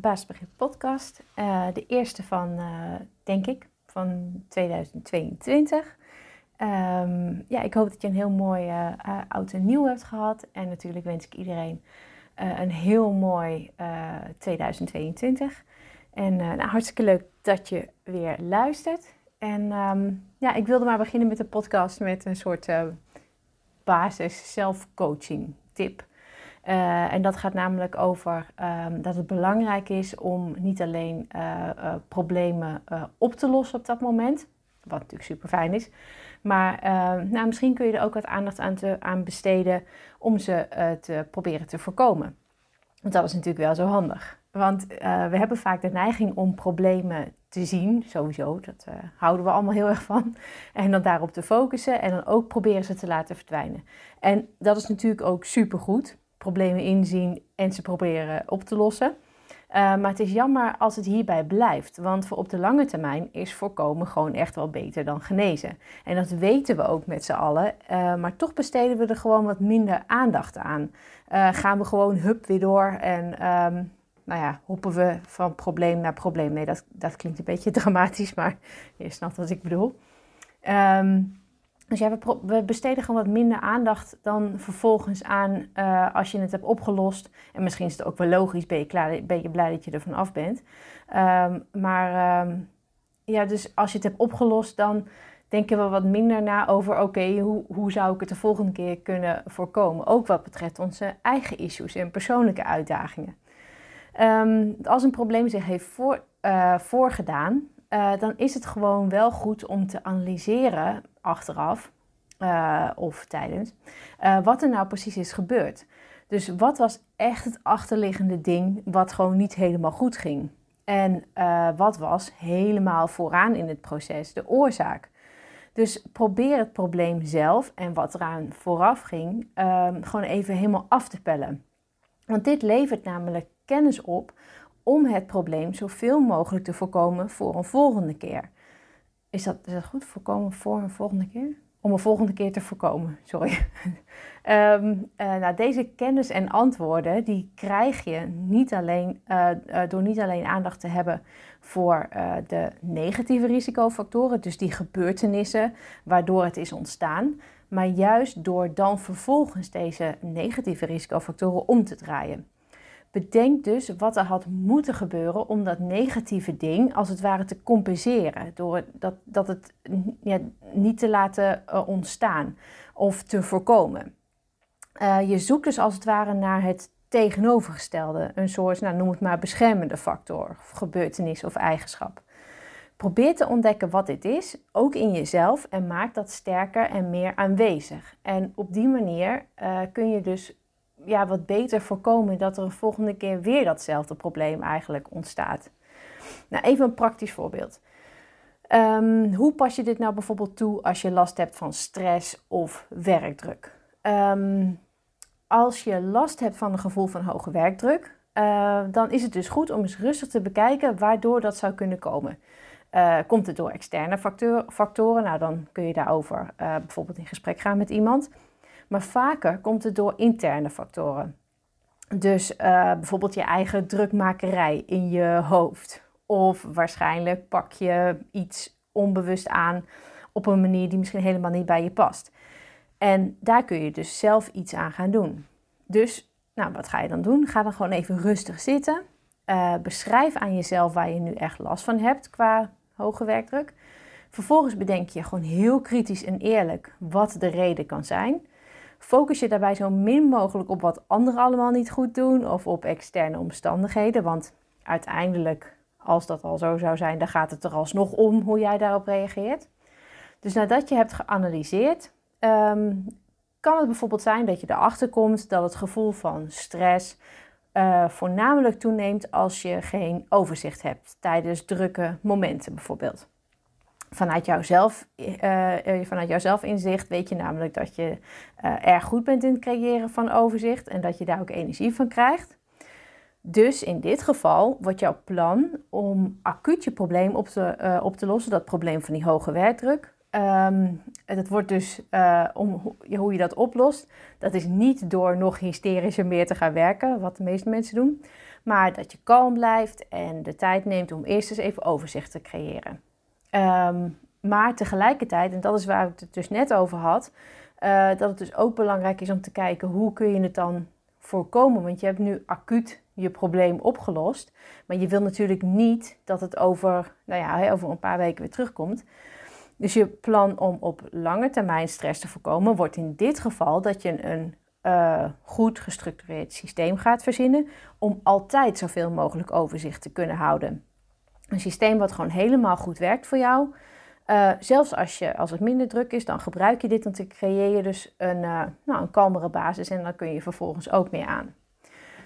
Baasbegrip podcast. Uh, de eerste van, uh, denk ik, van 2022. Um, ja, ik hoop dat je een heel mooi uh, oud en nieuw hebt gehad. En natuurlijk wens ik iedereen een heel mooi 2022. En nou, hartstikke leuk dat je weer luistert. En um, ja, ik wilde maar beginnen met de podcast met een soort basis zelfcoaching tip. Uh, en dat gaat namelijk over um, dat het belangrijk is om niet alleen uh, uh, problemen op te lossen op dat moment, wat natuurlijk super fijn is, maar ehm, nou, misschien kun je er ook wat aandacht aan, te, aan besteden om ze te proberen te voorkomen. Want dat is natuurlijk wel zo handig. Want we hebben vaak de neiging om problemen te zien, sowieso, dat houden we allemaal heel erg van. En dan daarop te focussen en dan ook proberen ze te laten verdwijnen. En dat is natuurlijk ook supergoed problemen inzien en ze proberen op te lossen. Uh, maar het is jammer als het hierbij blijft, want voor op de lange termijn is voorkomen gewoon echt wel beter dan genezen. En dat weten we ook met z'n allen, uh, maar toch besteden we er gewoon wat minder aandacht aan. Uh, gaan we gewoon hup weer door en um, nou ja, hoppen we van probleem naar probleem. Nee, dat, dat klinkt een beetje dramatisch, maar je snapt wat ik bedoel. Um, dus ja, we, we, besteden gewoon wat minder aandacht dan vervolgens aan uh, als je het hebt opgelost. En misschien is het ook wel logisch, ben je, klaar, ben je blij dat je er vanaf bent. Um, maar um, ja, dus als je het hebt opgelost, dan denken we wat minder na over: oké, hoe, hoe zou ik het de volgende keer kunnen voorkomen? Ook wat betreft onze eigen issues en persoonlijke uitdagingen. Um, als een probleem zich heeft voor, uh, voorgedaan, uh, dan is het gewoon wel goed om te analyseren achteraf uh, of tijdens uh, wat er nou precies is gebeurd. Dus wat was echt het achterliggende ding wat gewoon niet helemaal goed ging? En wat was helemaal vooraan in het proces de oorzaak? Dus probeer het probleem zelf en wat eraan vooraf ging, ehm, gewoon even helemaal af te pellen. Want dit levert namelijk kennis op om het probleem zoveel mogelijk te voorkomen voor een volgende keer. Is dat, is dat goed? Voorkomen voor een volgende keer? Om een volgende keer te voorkomen, sorry. um, deze kennis en antwoorden die krijg je niet alleen, uh, uh, door niet alleen aandacht te hebben voor de negatieve risicofactoren, dus die gebeurtenissen waardoor het is ontstaan, maar juist door dan vervolgens deze negatieve risicofactoren om te draaien. Bedenk dus wat er had moeten gebeuren om dat negatieve ding als het ware te compenseren. Door dat, dat het ja, niet te laten uh, ontstaan of te voorkomen. Uh, je zoekt dus als het ware naar het tegenovergestelde. Een soort, nou, noem het maar, beschermende factor, of gebeurtenis of eigenschap. Probeer te ontdekken wat dit is, ook in jezelf, en maak dat sterker en meer aanwezig. En op die manier uh, kun je dus ja, wat beter voorkomen dat er een volgende keer weer datzelfde probleem eigenlijk ontstaat. Nou, even een praktisch voorbeeld. Um, hoe pas je dit nou bijvoorbeeld toe als je last hebt van stress of werkdruk? Um, als je last hebt van een gevoel van hoge werkdruk, uh, dan is het dus goed om eens rustig te bekijken waardoor dat zou kunnen komen. Uh, komt het door externe factoren? Nou, dan kun je daarover uh, bijvoorbeeld in gesprek gaan met iemand. Maar vaker komt het door interne factoren. Dus uh, bijvoorbeeld je eigen drukmakerij in je hoofd. Of waarschijnlijk pak je iets onbewust aan op een manier die misschien helemaal niet bij je past. En daar kun je dus zelf iets aan gaan doen. Dus, nou, wat ga je dan doen? Ga dan gewoon even rustig zitten. Uh, beschrijf aan jezelf waar je nu echt last van hebt qua hoge werkdruk. Vervolgens bedenk je gewoon heel kritisch en eerlijk wat de reden kan zijn. Focus je daarbij zo min mogelijk op wat anderen allemaal niet goed doen of op externe omstandigheden. Want uiteindelijk, als dat al zo zou zijn, dan gaat het er alsnog om hoe jij daarop reageert. Dus nadat je hebt geanalyseerd, um, kan het bijvoorbeeld zijn dat je erachter komt dat het gevoel van stress uh, voornamelijk toeneemt als je geen overzicht hebt tijdens drukke momenten bijvoorbeeld. Vanuit, jouzelf, uh, vanuit jouzelf inzicht weet je namelijk dat je uh, erg goed bent in het creëren van overzicht en dat je daar ook energie van krijgt. Dus in dit geval wordt jouw plan om acuut je probleem op te, op te lossen, dat probleem van die hoge werkdruk. Dat wordt dus om hoe je dat oplost. Dat is niet door nog hysterischer meer te gaan werken, wat de meeste mensen doen. Maar dat je kalm blijft en de tijd neemt om eerst eens even overzicht te creëren. Um, maar tegelijkertijd, en dat is waar ik het dus net over had, uh, dat het dus ook belangrijk is om te kijken hoe kun je het dan voorkomen. Want je hebt nu acuut je probleem opgelost. Maar je wil natuurlijk niet dat het over, nou ja, over een paar weken weer terugkomt. Dus je plan om op lange termijn stress te voorkomen wordt in dit geval dat je een uh, goed gestructureerd systeem gaat verzinnen om altijd zoveel mogelijk overzicht te kunnen houden. Een systeem wat gewoon helemaal goed werkt voor jou. Uh, zelfs als, je, als het minder druk is, dan gebruik je dit, want dan creëer je dus een, uh, nou, een kalmere basis en dan kun je vervolgens ook meer aan.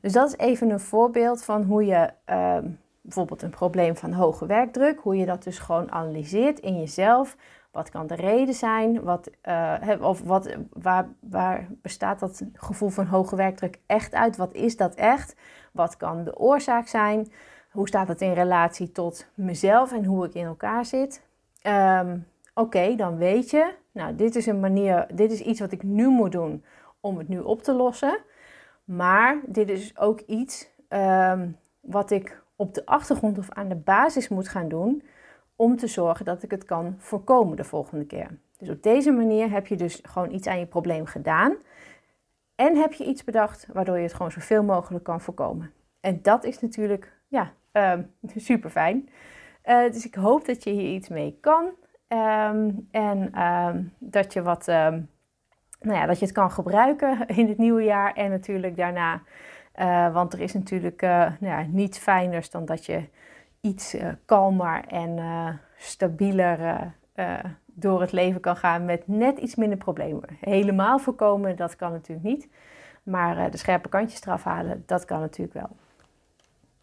Dus dat is even een voorbeeld van hoe je uh, bijvoorbeeld een probleem van hoge werkdruk, hoe je dat dus gewoon analyseert in jezelf. Wat kan de reden zijn? Wat, uh, of wat, waar, waar bestaat dat gevoel van hoge werkdruk echt uit? Wat is dat echt? Wat kan de oorzaak zijn? Hoe staat het in relatie tot mezelf en hoe ik in elkaar zit? Um, Oké, dan weet je, nou, dit is een manier, dit is iets wat ik nu moet doen om het nu op te lossen. Maar dit is ook iets um, wat ik op de achtergrond of aan de basis moet gaan doen om te zorgen dat ik het kan voorkomen de volgende keer. Dus op deze manier heb je dus gewoon iets aan je probleem gedaan. En heb je iets bedacht waardoor je het gewoon zoveel mogelijk kan voorkomen. En dat is natuurlijk ja, um, super fijn. Uh, dus ik hoop dat je hier iets mee kan. Um, en um, dat je wat, nou ja, dat je het kan gebruiken in het nieuwe jaar en natuurlijk daarna. Uh, want er is natuurlijk uh, nou ja, niets fijners dan dat je iets kalmer en stabieler door het leven kan gaan met net iets minder problemen. Helemaal voorkomen, dat kan natuurlijk niet. Maar de scherpe kantjes eraf halen, dat kan natuurlijk wel.